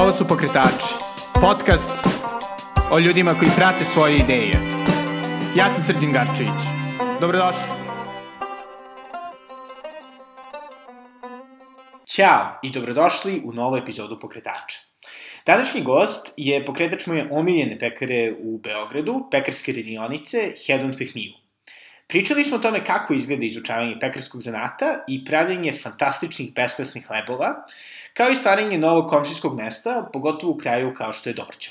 Ovo su Pokretači, podcast o ljudima koji prate svoje ideje. Ja sam Srđan Garčević. Dobrodošli. Ćao i dobrodošli u novu epizodu Pokretača. Današnji gost je pokretač moje omiljene pekare u Beogradu, pekarske radionice Hedon Fehmiju. Pričali smo o tome kako izgleda izučavanje pekarskog zanata i pravljanje fantastičnih beskvasnih hlebova, kao i stvaranje novog komšijskog mesta, pogotovo u kraju kao što je Dorćo.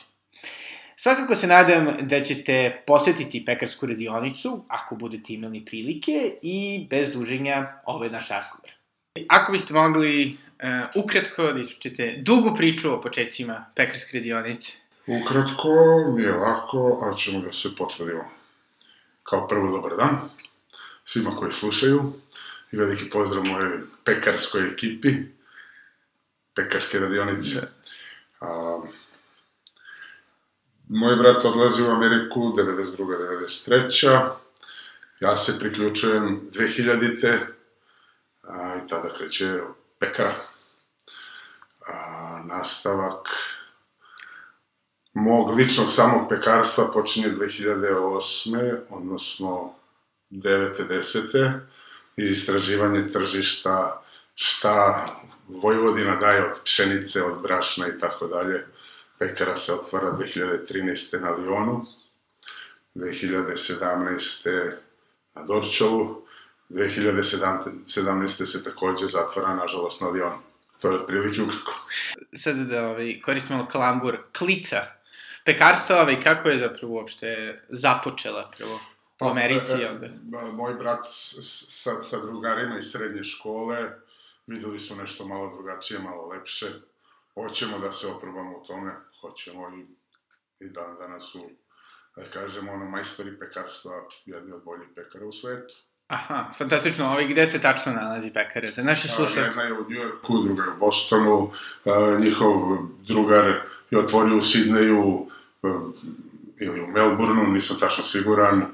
Svakako se nadam da ćete posetiti pekarsku radionicu, ako budete imali prilike, i bez duženja ovo je naš razgovor. Ako biste mogli uh, ukratko da ispričate dugu priču o početcima pekarske radionice. Ukratko, nije lako, ali ćemo da se potrudimo. Kao prvo, dobar dan svima koji slušaju i veliki pozdrav moje pekarskoj ekipi, pekarske radionice. A, moj brat odlazi u Ameriku 92. 93. Ja se priključujem 2000. A, I tada kreće pekara. A, nastavak mog ličnog samog pekarstva počinje 2008. odnosno 9. 10. i istraživanje tržišta šta Vojvodina daje od pšenice, od brašna i tako dalje. Pekara se otvara 2013. na Lionu, 2017. na Dorčovu, 2017. se takođe zatvara, nažalost, na Lionu. To je otprilike ukratko. Sad da ovaj, koristim malo kalambur. Klica. Pekarstva, ovaj, kako je zapravo uopšte započela prvo? u Americi e, onda? Moj brat sa, sa drugarima iz srednje škole videli su nešto malo drugačije, malo lepše. Hoćemo da se oprobamo u tome, hoćemo i, i dan danas su, da kažemo, ono, majstori pekarstva, jedni od boljih pekara u svetu. Aha, fantastično. Ovaj, gde se tačno nalazi pekare? Za naše slušalce? Jedna je u New Yorku, druga je u Bostonu, a, njihov drugar je otvorio u Sidneju, ili u Melbourneu, nisam tačno siguran,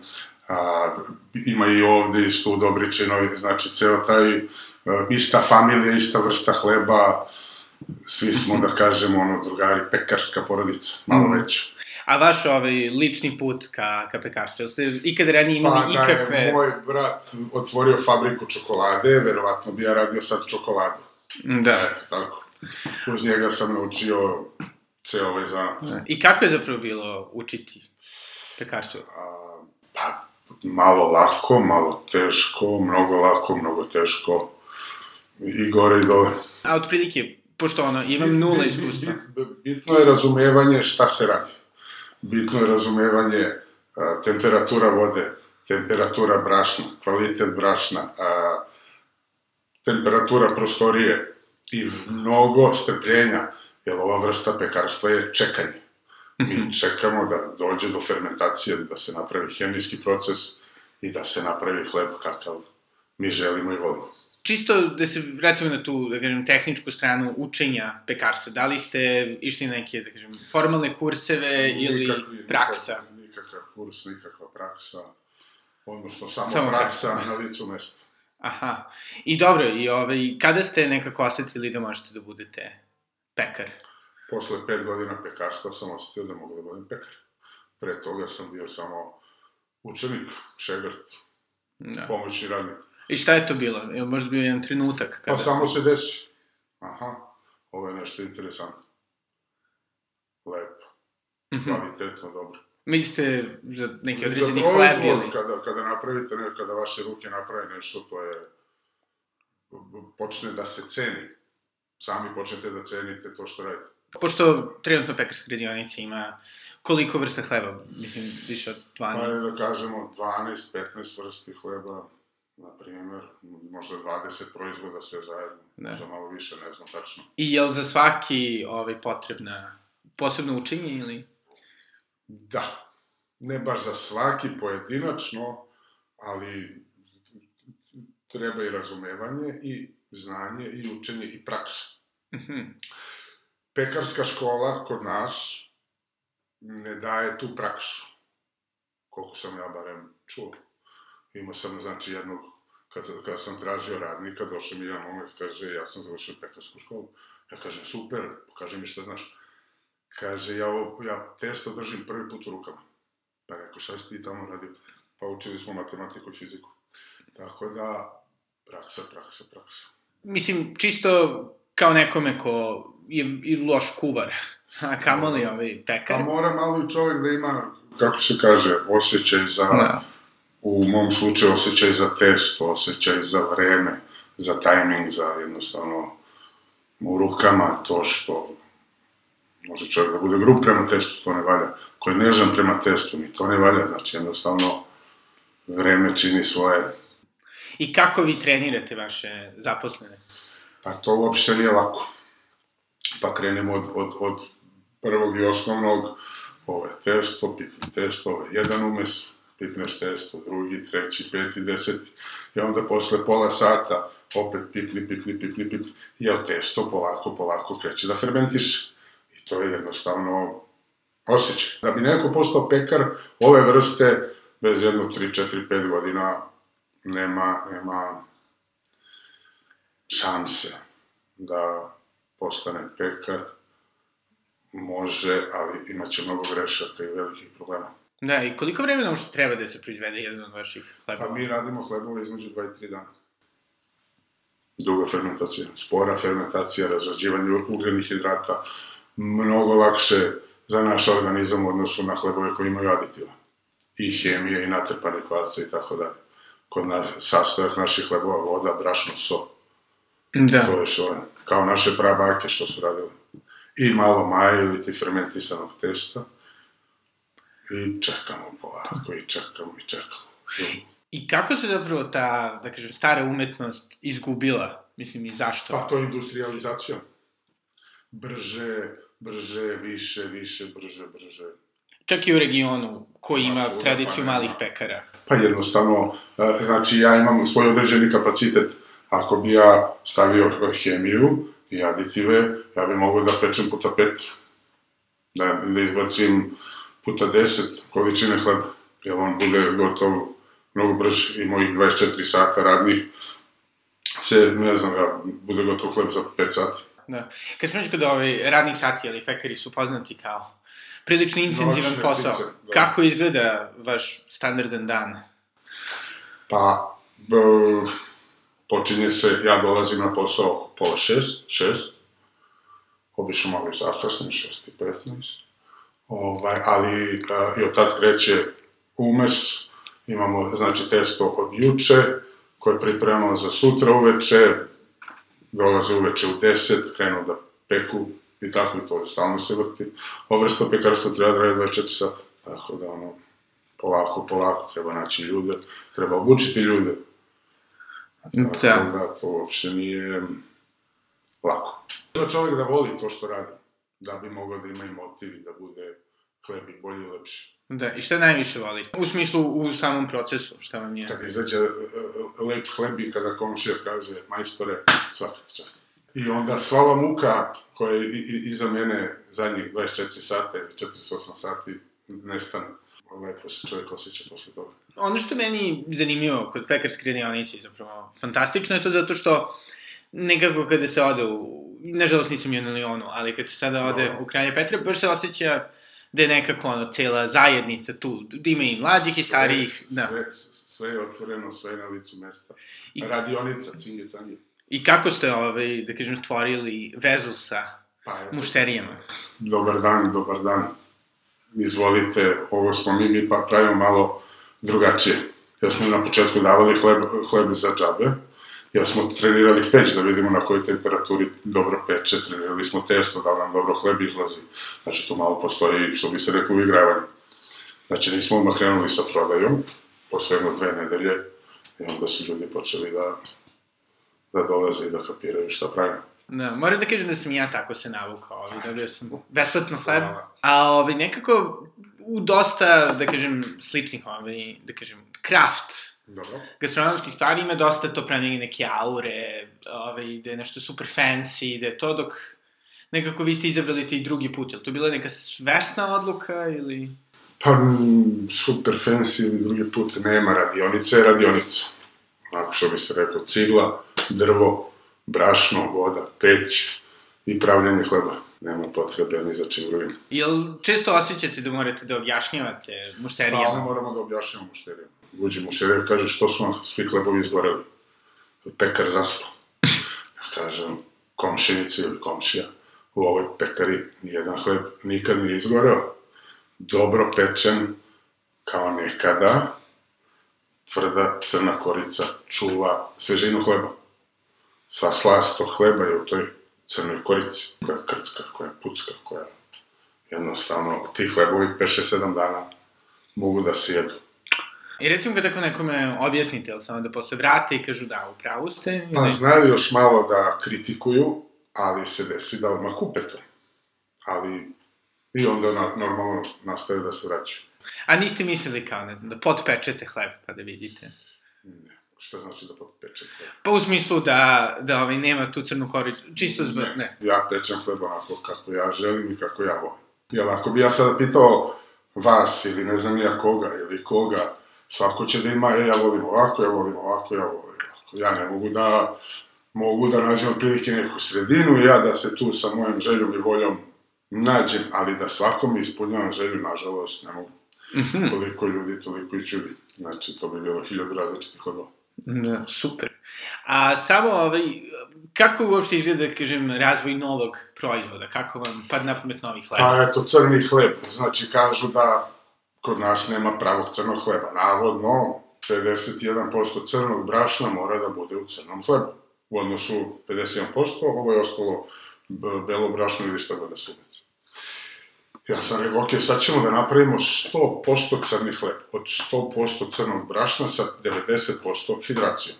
a, ima i ovde isto u Dobričinoj, znači ceo taj, a, ista familija, ista vrsta hleba, svi smo, da kažemo, ono, drugari, pekarska porodica, malo mm. veća. A vaš ovaj lični put ka, ka pekarstvu, jel ste ikada ranije imali pa, ikakve... Pa da je moj brat otvorio fabriku čokolade, verovatno bi ja radio sad čokoladu. Da. Eto, tako. Uz njega sam naučio ceo ovaj zanat. Da. I kako je zapravo bilo učiti pekarstvo? A, pa, malo lako, malo teško, mnogo lako, mnogo teško, i gore i dole. A otprilike, pošto ono, imam nula iskustva. Bitno je razumevanje šta se radi. Bitno je razumevanje a, temperatura vode, temperatura brašna, kvalitet brašna, a, temperatura prostorije i mnogo strpljenja, jer ova vrsta pekarstva je čekanje. Mi mhm. čekamo da dođe do fermentacije, da se napravi hemijski proces i da se napravi hleb kakav mi želimo i volimo. Čisto da se vratimo na tu, da kažem, tehničku stranu učenja pekarstva. Da li ste išli neke, da kažem, formalne kurseve ili Nikakvi, praksa? Nikakav, nikakav kurs, nikakva praksa, odnosno samo, samo praksa, praksa na licu mesta. Aha. I dobro, i ovaj, kada ste nekako osetili da možete da budete pekar? posle pet godina pekarstva sam osetio da mogu da budem pekar. Pre toga sam bio samo učenik, šegrt, da. pomoćni radnik. I šta je to bilo? Je možda bio jedan trenutak? Kada pa samo se desi. Aha, ovo je nešto interesantno. Lepo. Mm -hmm. Kvalitetno, dobro. Mislite za neki određeni hleb ili? Kada, kada napravite, ne, kada vaše ruke naprave nešto, to je počne da se ceni. Sami počnete da cenite to što radite. Pošto trenutno pekarska radionica ima koliko vrsta hleba? Mislim, više od 12? Pa da kažemo 12-15 vrsti hleba, na primjer, možda 20 proizvoda sve zajedno, da. možda malo više, ne znam tačno. I je li za svaki ovaj, potrebna posebno učenje ili? Da, ne baš za svaki pojedinačno, ali treba i razumevanje i znanje i učenje i praksa. Mm -hmm pekarska škola kod nas ne daje tu praksu. Koliko sam ja barem čuo. Imao sam, znači, jednog, kad, kad sam tražio radnika, došao mi jedan momak, kaže, ja sam završio pekarsku školu. Ja kažem, super, pokaži mi šta znaš. Kaže, ja, ovo, ja testo držim prvi put u rukama. Pa rekao, šta si ti tamo radio? Pa učili smo matematiku i fiziku. Tako da, praksa, praksa, praksa. Mislim, čisto kao nekome ko je i loš kuvar, a kamoli ovaj pekar. Pa mora malo i čovjek da ima, kako se kaže, osjećaj za, Da. U mom slučaju osjećaj za testo, osjećaj za vreme, za tajming, za jednostavno u rukama to što može čovjek da bude grup prema testu, to ne valja. Ko je nežan prema testu, ni to ne valja, znači jednostavno vreme čini svoje. I kako vi trenirate vaše zaposlene? Pa to uopšte nije lako. Pa krenemo od, od, od prvog i osnovnog, ovo je testo, pitni testo, ovo je jedan umes, pipneš testo, drugi, treći, peti, deseti, i onda posle pola sata opet pipni, pipni, pipni, pipni, i jel testo polako, polako kreće da fermentiše. I to je jednostavno osjećaj. Da bi neko postao pekar ove vrste, bez jedno 3, 4, 5 godina, nema, nema šanse da postane pekar, može, ali imaće mnogo grešaka i velikih problema. Da, i koliko vremena uopšte treba da se proizvede jedan od vaših hlebova? Pa mi radimo hlebove između 2 i 3 dana. Duga fermentacija, spora fermentacija, razrađivanje ugljenih hidrata, mnogo lakše za naš organizam u odnosu na hlebove koji imaju aditiva. I hemije, i natrpane kvasce i tako dalje. Kod nas, sastojak naših hlebova, voda, brašno, so. Da. To je što je, kao naše prabake što su radile. I malo maja ili ti fermentisanog testa. I čekamo polako, i čekamo, i čekamo. I kako se zapravo ta, da kažem, stara umetnost izgubila? Mislim, i zašto? Pa to je industrializacija. Brže, brže, više, više, brže, brže. Čak i u regionu, koji Ma, ima svuda, tradiciju pa malih pekara. Pa jednostavno, e, znači ja imam svoj određeni kapacitet. Ako bi ja stavio hemiju i aditive, ja bi mogao da pečem puta pet. Da, da izbacim puta deset količine hleba. Jer on bude gotov mnogo brže i mojih 24 sata radnih se, ne znam, ja, bude gotov hleb za 5 sati. Da. Kad smo kod ovaj, radnih sati, ali pekari su poznati kao prilično intenzivan Noćne posao. ptice, da. Kako izgleda vaš standardan dan? Pa, b, počinje se, ja dolazim na posao oko pola šest, šest, obično malo i zakasnim, šest i petnaest, ovaj, ali a, i od tad kreće umes, imamo, znači, testo od juče, koje pripremamo za sutra uveče, dolaze uveče u deset, krenu da peku i tako i to stalno se vrti. Ova vrsta pekarstva treba da radi 24 sata, tako da ono, polako, polako treba naći ljude, treba obučiti ljude. Tako Da. da, to uopšte nije lako. Treba čovjek da voli to što radi, da bi mogao da ima i motiv i da bude hleb i bolji i lepši. Da, i šta najviše voli? U smislu, u samom procesu, šta vam je? Kad izađe e, e, lep hleb i kada komšija kaže, majstore, svaka čast. I onda sva ova muka koja je iza mene zadnjih 24 sata ili 48 sati nestane. Lepo se čovjek osjeća posle toga. Ono što je meni zanimljivo kod pekarske radionice i zapravo fantastično je to zato što nekako kada se ode u, nažalost nisam bio na Lionu, ali kad se sada ode Dobro. u Kralje Petra, baš se osjeća da je nekako ono, cela zajednica tu, da ima i mlađih i starijih, sve, da. Sve, sve je otvoreno, sve je na licu mesta. I- Radionica, cinge, cange. I kako ste, ovaj, da kažem, stvorili vezu sa Pa eto, mušterijama? dobar dan, dobar dan. Izvolite, ovo smo mi, mi pa pravimo malo drugačije. Ja smo na početku davali hleb, hleb za džabe, ja smo trenirali peć da vidimo na kojoj temperaturi dobro peče, trenirali smo testo da nam dobro hleb izlazi. Znači, tu malo postoji, što bi se reklo, uigravanje. Znači, nismo odmah krenuli sa prodajom, posle jedno dve nedelje, i onda su ljudi počeli da, da dolaze i da kapiraju šta pravimo. Da, moram da kažem da sam i ja tako se navukao, ovaj, dobio sam besplatno hleb, a ovaj, nekako u dosta, da kažem, sličnih, ovaj, da kažem, kraft Dobro. gastronomskih stvari ima dosta to pravljanje neke aure, ovaj, da je nešto super fancy, da je to dok nekako vi ste izabrali taj drugi put, je li to bila neka svesna odluka ili... Pa, super fancy ili drugi put nema radionice, je radionica. Onako što bi se rekao, cigla, drvo, brašno, voda, peć i pravljanje hleba. nema potrebe ni za čim drugim. Jel često osjećate da morate da objašnjavate Stalno mušterijama? moramo da objašnjamo mušterijama. Uđe mušterija, kaže, što su vam svi hlebovi izgoreli? Pekar zaspao. Ja kažem, komšinici ili komšija, u ovoj pekari nijedan hleb nikad nije izgoreo. Dobro pečen, kao nekada, tvrda crna korica čuva svežinu hleba. Sva slast tog hleba je u toj crnoj korici, koja krcka, koja pucka, koja jednostavno, ti hlebovi 5-7 dana mogu da se jedu. I recimo kad ako nekome objasnite, jel samo da posle vrate i kažu da, u pravu ste? Pa ili- znaju još malo da kritikuju, ali se desi da odmah kupe to. Ali i onda na, normalno nastave da se vraćaju. A niste mislili kao, ne znam, da potpečete hleb pa da vidite? Ne. Šta znači da potpeče hleb? Pa u smislu da, da ovaj, nema tu crnu koricu, čisto zbog, ne. Ja pečem hleb onako kako ja želim i kako ja volim. Jer ako bi ja sada pitao vas ili ne znam ja koga ili koga, svako će da ima, e, ja volim ovako, ja volim ovako, ja volim ovako. Ja ne mogu da, mogu da nađem otprilike neku sredinu, ja da se tu sa mojom željom i voljom nađem, ali da svakom ispunjavam želju, nažalost, ne mogu. Mhm. Koliko ljudi, toliko i čudi. Znači, to bi bilo hiljadu različitih hlebova. Da, super. A samo, ovaj, kako uopšte izgleda, da kažem, razvoj novog proizvoda? Kako vam pad na pamet novi hleb? Pa eto, crni hleb. Znači, kažu da kod nas nema pravog crnog hleba. Navodno, 51% crnog brašna mora da bude u crnom hlebu. U odnosu 51%, ovo je ostalo belo brašno ili šta god da se ubaci. Ja sam rekao, ok, sad ćemo da napravimo 100% crni hleb. Od 100% crnog brašna sa 90% hidracijom.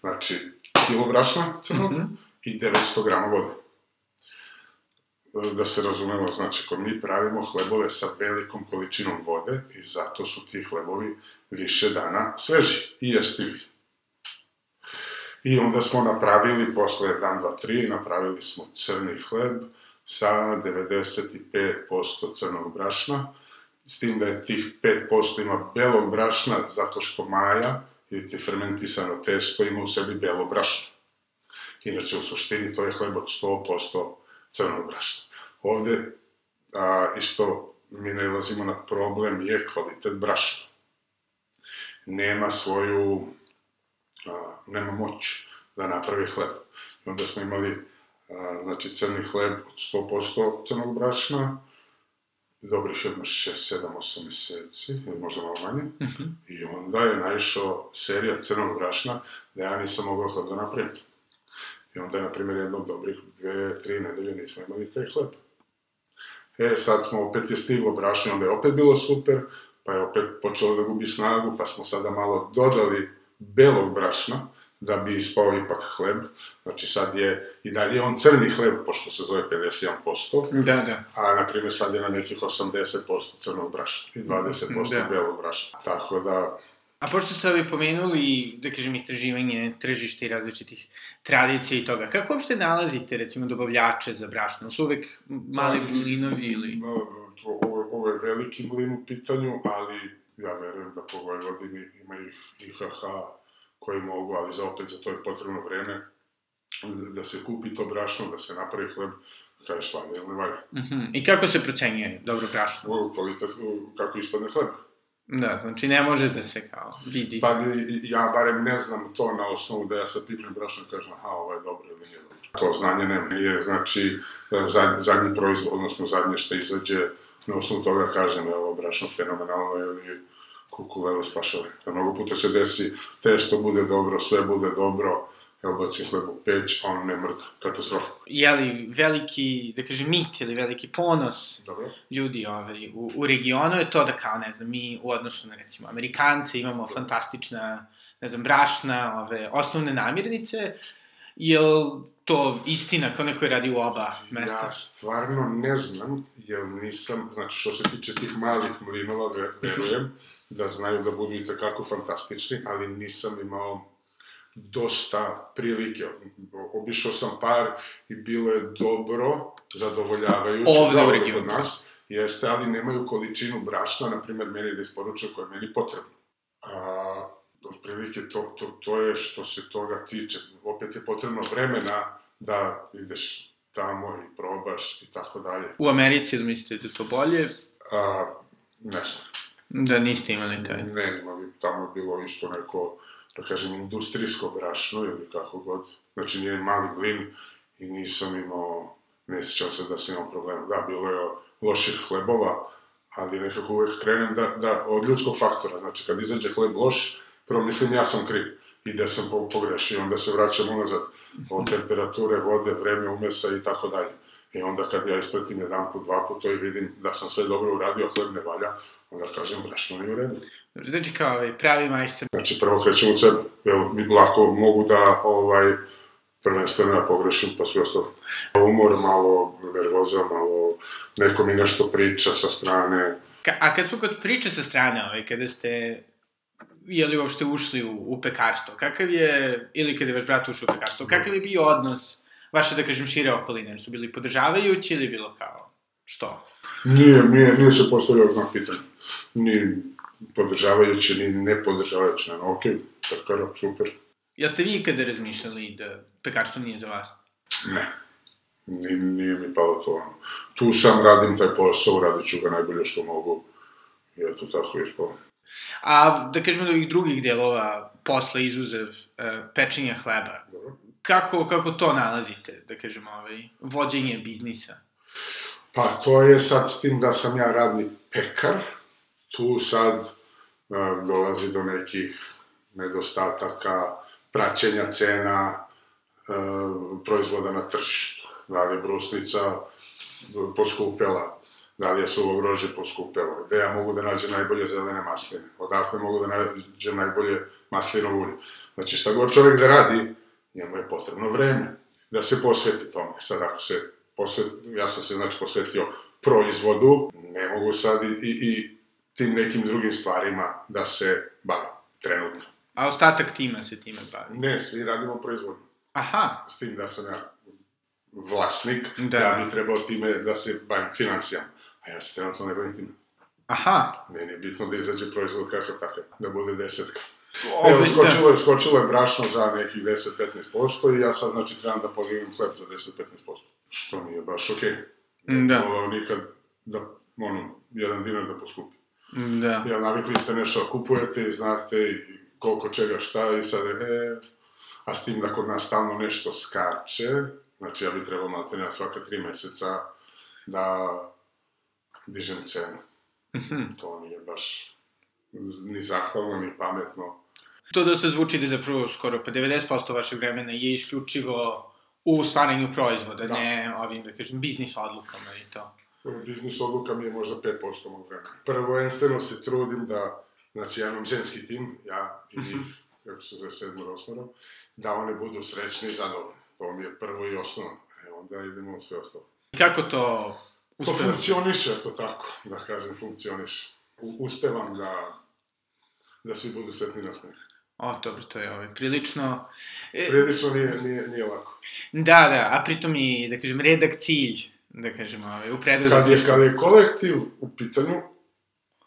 Znači, kilo brašna crnog Mhm. i 900 grama vode da se razumemo, znači, ako mi pravimo hlebove sa velikom količinom vode i zato su ti hlebovi više dana sveži i jestivi. I onda smo napravili, posle dan, dva, tri, napravili smo crni hleb sa 95% crnog brašna, s tim da je tih 5% ima belog brašna, zato što maja, ili ti fermentisano testo, ima u sebi belo brašno. Inače, u suštini, to je hleb od 100% crnog brašna. Ovde, a, isto mi nalazimo na problem, je kvalitet brašna. Nema svoju, a, nema moć da napravi hleb. I onda smo imali, a, znači, crni hleb od 100% crnog brašna, dobrih jedno 6, 7, 8 meseci, ili možda malo manje, Mhm. I onda je naišao serija crnog brašna da ja nisam mogao hleb da napravim. I onda na primjer, jednog dobrih dve, tri nedelje nismo imali taj hleb. E, sad smo, opet je stiglo brašno, onda je opet bilo super, pa je opet počelo da gubi snagu, pa smo sada malo dodali belog brašna, da bi ispao ipak hleb. Znači sad je, i dalje je on crni hleb, pošto se zove 51%, Da, da. a na primjer sad je na nekih 80% crnog brašna i 20% Da. belog brašna. Tako da, A pošto ste ovi pomenuli, da kažem, istraživanje tržišta i različitih tradicija i toga, kako uopšte nalazite, recimo, dobavljače za brašno? Su uvek mali Pa, blinovi ili... Ovo, ovo je veliki mlin u pitanju, ali ja verujem da po Vojvodini ima ih IHH koji mogu, ali za opet za to je potrebno vreme da se kupi to brašno, da se napravi hleb, kažeš valja ili ne valja. Mhm. I kako se procenjuje dobro brašno? U kvalitet, kako ispadne hleb. Da, znači ne može da se kao vidi. Pa ja barem ne znam to na osnovu da ja sad pipnem brašno i kažem aha, ovo je dobro ili nije dobro. To znanje nema. Nije, znači, zadnji, zadnji proizvod, odnosno zadnje što izađe, na osnovu toga kažem, evo, brašno fenomenalno ili kuku velo spašali. Da mnogo puta se desi, testo bude dobro, sve bude dobro, evo bacim hleb u peć, a on ne mrda. Katastrofa. Je li veliki, da kažem, mit ili veliki ponos Dobro? ljudi ovaj, u, u regionu je to da kao, ne znam, mi u odnosu na, recimo, Amerikance imamo fantastična, ne znam, brašna, ove, osnovne namirnice, je to istina kao neko je radi u oba mesta? Ja stvarno ne znam, jer nisam, znači što se tiče tih malih mlinova, ve- verujem da znaju da budu i takako fantastični, ali nisam imao dosta prilike. Obišao sam par i bilo je dobro, zadovoljavajuće, Ovde u dobro regionu. kod nas, jeste, ali nemaju količinu brašna, na primjer, meni da isporučuju koja je meni potrebna. A, otprilike to, to, to je što se toga tiče. Opet je potrebno vremena da ideš tamo i probaš i tako dalje. U Americi, da mislite da je to bolje? A, ne znam. Da niste imali taj? Ne, imali, tamo je bilo isto neko, da kažem, industrijsko brašno ili kako god. Znači, nije mali mlin i nisam imao, ne sjećam se da sam imao problema. Da, bilo je loših hlebova, ali nekako uvek krenem da, da, od ljudskog faktora. Znači, kad izađe hleb loš, prvo mislim ja sam kriv i da sam po, pogrešio, onda se vraćam unazad od temperature, vode, vreme umesa i tako dalje. I onda kad ja ispratim jedan put, dva put to i vidim da sam sve dobro uradio, hleb ne valja, onda kažem brašno nije u redu. Znači kao ovaj, pravi majstor. Znači prvo krećem od sebe, jer lako mogu da ovaj, prvenstveno ja pogrešim, pa sve ostalo. Umor, malo nervoza, malo neko mi nešto priča sa strane. Ka, a kad smo kod priče sa strane, ovaj, kada ste je li uopšte ušli u, u pekarstvo? Kakav je, ili kada je vaš brat ušao u pekarstvo, kakav je bio odnos vaše, da kažem, šire okoline? Su bili podržavajući ili bilo kao, što? Nije, nije, nije se postavljao znak pitanja. Ni podržavajući, ni ne podržavajući. Ne, ok, pekara, super. Jeste vi ikada razmišljali da pekarstvo nije za vas? Ne. Nije, nije mi palo to ono. Tu sam, radim taj posao, radit ću ga najbolje što mogu. I eto tako ispalo. A da kažemo od ovih drugih delova posla izuzev e, pečenja hleba, Dobro. kako, kako to nalazite, da kažemo, ovaj, vođenje biznisa? Pa to je sad s tim da sam ja radni pekar, tu sad a, dolazi do nekih nedostataka, praćenja cena a, proizvoda na tržištu. Da li je brusnica poskupela, da li je suvo grožđe poskupelo, gde ja mogu da nađem najbolje zelene masline, odakle mogu da nađem najbolje maslinovo ulje. Znači šta god čovjek da radi, njemu je potrebno vreme da se posveti tome. Sad ako se posvet, ja sam se znači posvetio proizvodu, ne mogu sad i, i, i tim nekim drugim stvarima da se bavim trenutno. A ostatak tima se time bavi? Ne, svi radimo proizvodnju. Aha, S tim da sam ja vlasnik, Da. ja bi trebao time da se bavim financijama. A ja se trenutno ne bavim time. aha. Meni je bitno da izađe proizvod kakav takav, da bude desetka. Ove, Evo, skočilo je, skočilo je brašno za nekih 10-15% i ja sad, znači, trebam da podijem hleb za 10-15%. Što nije baš okej. Okay. Da. Volao nikad da, ono, jedan dinar da poskupi. Da. da. Ja navikli ste nešto da kupujete i znate koliko čega šta i sad, e, a s tim da kod nas stalno nešto skače, znači ja bi trebao maltene na svaka tri meseca da dižem cenu. Mhm. To nije baš ni zahvalno, ni pametno. To dosta zvuči da zapravo skoro pa 90% vašeg vremena je isključivo u stvaranju proizvoda, Da. ne ovim, da kažem, biznis odlukama i to. Biznis odluka mi je možda 5% mog vremena. Prvenstveno se trudim da, znači ja imam ženski tim, ja i njih, kako se zove sedmoro, osmoro, da one budu srećne i zadovoljne. To mi je prvo i osnovno. E, onda idemo sve ostalo. I kako to To uspeva? funkcioniše, to tako, da kažem, funkcioniše. U, uspevam da, da svi budu sretni na smeh. O, dobro, to je ovaj, prilično... E, Prilično nije, nije, nije lako. da, da, a pritom i, da kažem, redak cilj, da kažem, ovaj, u Kad je, preduzetništvu. kad je kolektiv u pitanju,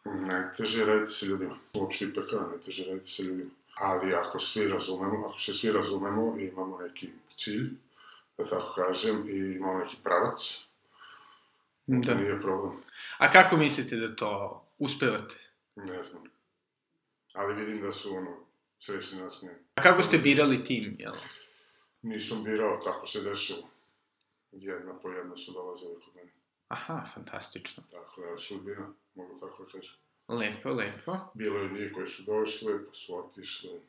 najteže je raditi sa ljudima. Uopšte i pekara, najteže je raditi sa ljudima. Ali ako svi razumemo, ako se svi razumemo i imamo neki cilj, da tako kažem, i imamo neki pravac, Da. nije problem. A kako mislite da to uspevate? Ne znam. Ali vidim da su, ono, srećni na smijeni. A kako ste birali tim, jel? Nisam birao, tako se desilo. Jedna po jedna su dolazili kod mene. Aha, fantastično. Tako da sudbina, mogu tako da kažem. Lepo, lepo. Bilo je njih koji su došli, pa su otišli.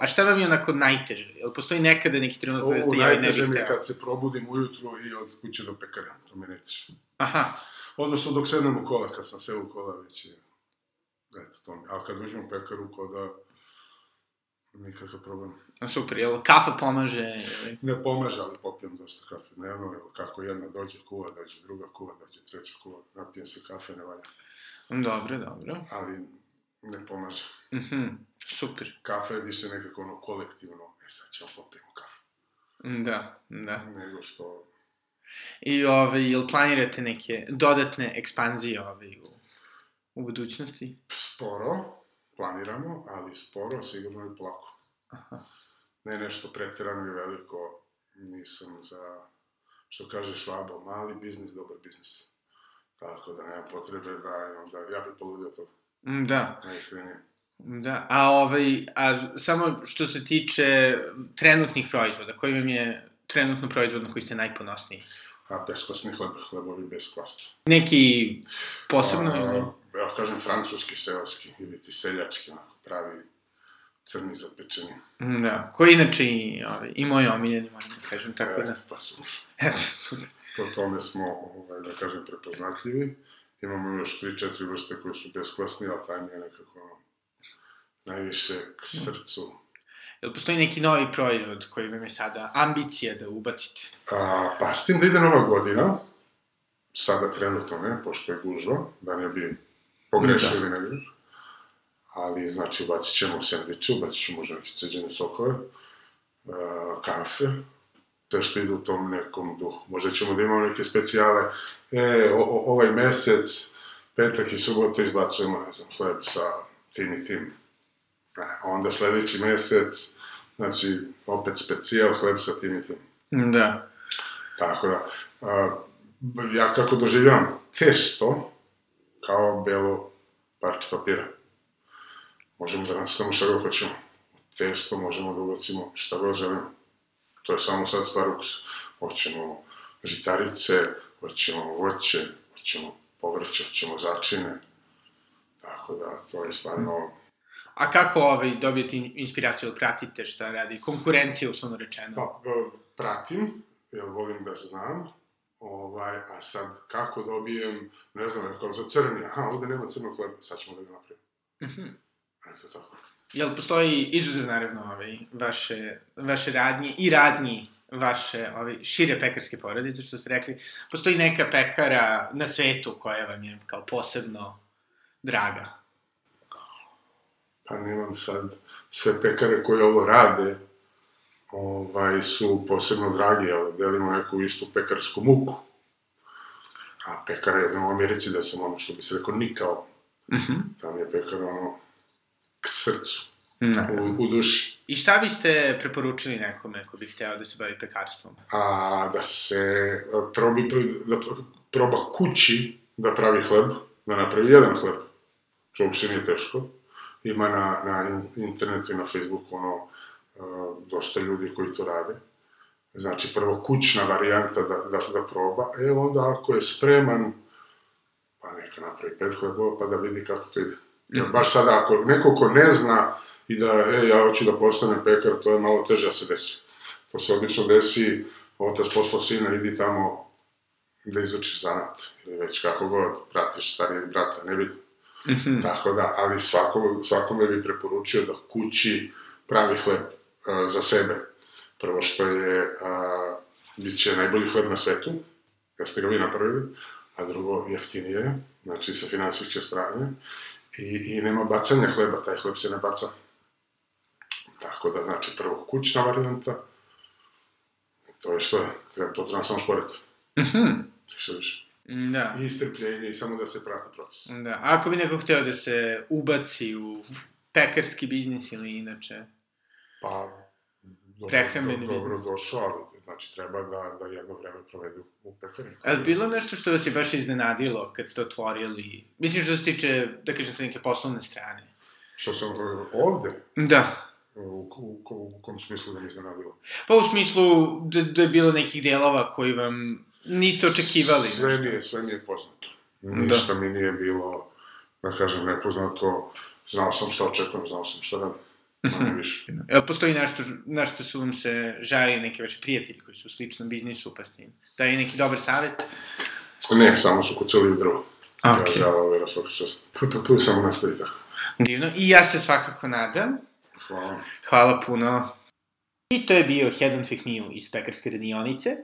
A šta vam je onako najteže? Jel postoji nekada neki trenutak da ste ja ne bih hteo? kad se probudim ujutru i od kuće do pekara, to mi je najteže. Aha, Odnosno dok sednem u kola, kad sam seo u kola već je... Eto, to mi. Ali kad uđem u pekaru, ko da... Nikakav problem. super, jel kafa pomaže? Ili... Ne pomaže, ali popijem dosta kafe dnevno, jer kako jedna dođe kuva, dođe druga kuva, dođe treća kuva, napijem se kafe, ne valja. Dobro, dobro. Ali ne pomaže. Mhm, super. Kafe je više nekako ono kolektivno, e sad ćemo popijemo kafe. Da, da. Nego što... I ovaj, jel planirate neke dodatne ekspanzije ovaj, u, u budućnosti? Sporo, planiramo, ali sporo, sigurno i plako. Aha. Ne nešto pretirano i veliko, nisam za što kaže Švabo, mali biznis, dobar biznis. Tako da nema potrebe da, onda, ja bih poludio to, Mm, Da, najiskrenije. da. A, ovaj, a samo što se tiče trenutnih proizvoda, koji vam je trenutno proizvod na koji ste najponosniji? A beskvasni hleb, hlebovi bez kvasta. Neki posebno ili? Ja kažem francuski, seoski, ili ti seljački, onako, pravi crni zapečeni. Mm, Da, koji inače i, ovaj, i moj omiljeni, moram da kažem, tako da. E, pa super. Eto, super. Po tome smo, ovaj, da kažem, prepoznatljivi. Imamo još 3-4 vrste koje su beskvasni, ali taj mi je nekako najviše k srcu. Jel postoji neki novi proizvod koji vam je sada ambicija da ubacite? A, pa s tim da ide nova godina, sada trenutno ne, pošto je gužva, da ne bi pogrešili da. negdje. Ali, znači, bacit ćemo sandviče, bacit ćemo možda neke ceđene sokove, a, kafe, sve što ide u tom nekom duhu. Možda ćemo da imamo neke specijale, e, o, o, ovaj mesec, petak i subota izbacujemo, ne znam, hleb sa tim i tim. E, onda sledeći mesec, znači, opet specijal, hleb sa tim i tim. Da. Tako da, a, ja kako doživljam testo kao belo parče papira. Možemo da nastavimo šta god hoćemo. U Testo možemo da ubacimo šta god želimo. To je samo sad stvar ukusa. Hoćemo žitarice, hoćemo voće, hoćemo povrće, hoćemo začine. Tako da, to je stvarno... A kako ovaj, dobijete in- inspiraciju, ili pratite šta radi? Konkurencija, uslovno rečeno. Pa, pratim, jer volim da znam, ovaj, a sad kako dobijem, ne znam, kao za crni, aha, ovde nema crnog hleba, sad ćemo da ga napravimo. Mhm. Eto tako. Jel postoji izuzev, naravno, ovaj, vaše, vaše radnje i radnji vaše ovaj, šire pekarske porodice, što ste rekli. Postoji neka pekara na svetu koja vam je kao posebno draga. Pa nemam sad sve pekare koje ovo rade, ovaj, su posebno dragi, ali delimo neku istu pekarsku muku. A pekara je u Americi da sam ono što bi se rekao nikao. Mhm. Tam je pekara ono k srcu, Da. u, u duši. I šta biste preporučili nekome ko bi hteo da se bavi pekarstvom? a da se probi, da proba kući da pravi hleb, da napravi jedan hleb, što uopšte nije teško. Ima na, na in- internetu i na Facebooku ono, dosta ljudi koji to rade. Znači, prvo kućna varijanta da, da, da proba, e onda ako je spreman, pa neka napravi pet hlebova pa da vidi kako to ide. Jer baš sada, ako neko ko ne zna i da, e, ja hoću da postanem pekar, to je malo teže da se desi. To se obično desi, otac poslao sina, idi tamo da izučiš zanat, ili već kako god, pratiš starijeg brata, ne vidim. Mhm. Tako da, ali svakome, svakome bi preporučio da kući pravi hleb a, za sebe. Prvo što je, a, bit će najbolji hleb na svetu, kad ste ga vi napravili, a drugo jeftinije, znači sa finansijske strane, i, i nema bacanja hleba, taj hleb se ne baca. Tako da, znači, prvo kućna varijanta, to je što je, treba, to treba samo šporiti, Mhm. što više. Da. I strpljenje i samo da se prati proces. Da. A ako bi neko hteo da se ubaci u pekarski biznis ili inače? Pa, dobro, Prehrambeni do, dobro biznis. došao, ali znači treba da, da jedno vreme provedu u pekari. Je li bilo nešto što vas je baš iznenadilo kad ste otvorili? Mislim što se tiče, da kažete, neke poslovne strane. Što sam e, ovde, Da. u, u, u, u kom smislu da mi iznenadilo? Pa u smislu da, da je bilo nekih delova koji vam niste očekivali. Sve nešto. mi je, sve mi je poznato. Ništa mi nije bilo, da kažem, nepoznato. Znao sam šta očekujem, znao sam šta radim. Manje više. Jel postoji nešto na što su vam se žali neki vaši prijatelji koji su u sličnom biznisu, pa ste im daju neki dobar savjet? Ne, samo su kucali u drvo. Ja Ok. žao vera svaka čast. Tu, tu, tu samo nastavi tako. Divno. I ja se svakako nadam. Hvala. Hvala puno. I to je bio Head on Fake iz pekarske radionice.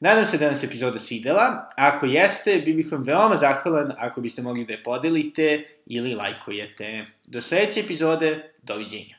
Nadam se da vam se epizoda svidela. Ako jeste, bi bih vam veoma zahvalan ako biste mogli da je podelite ili lajkujete. Do sledeće epizode, doviđenja.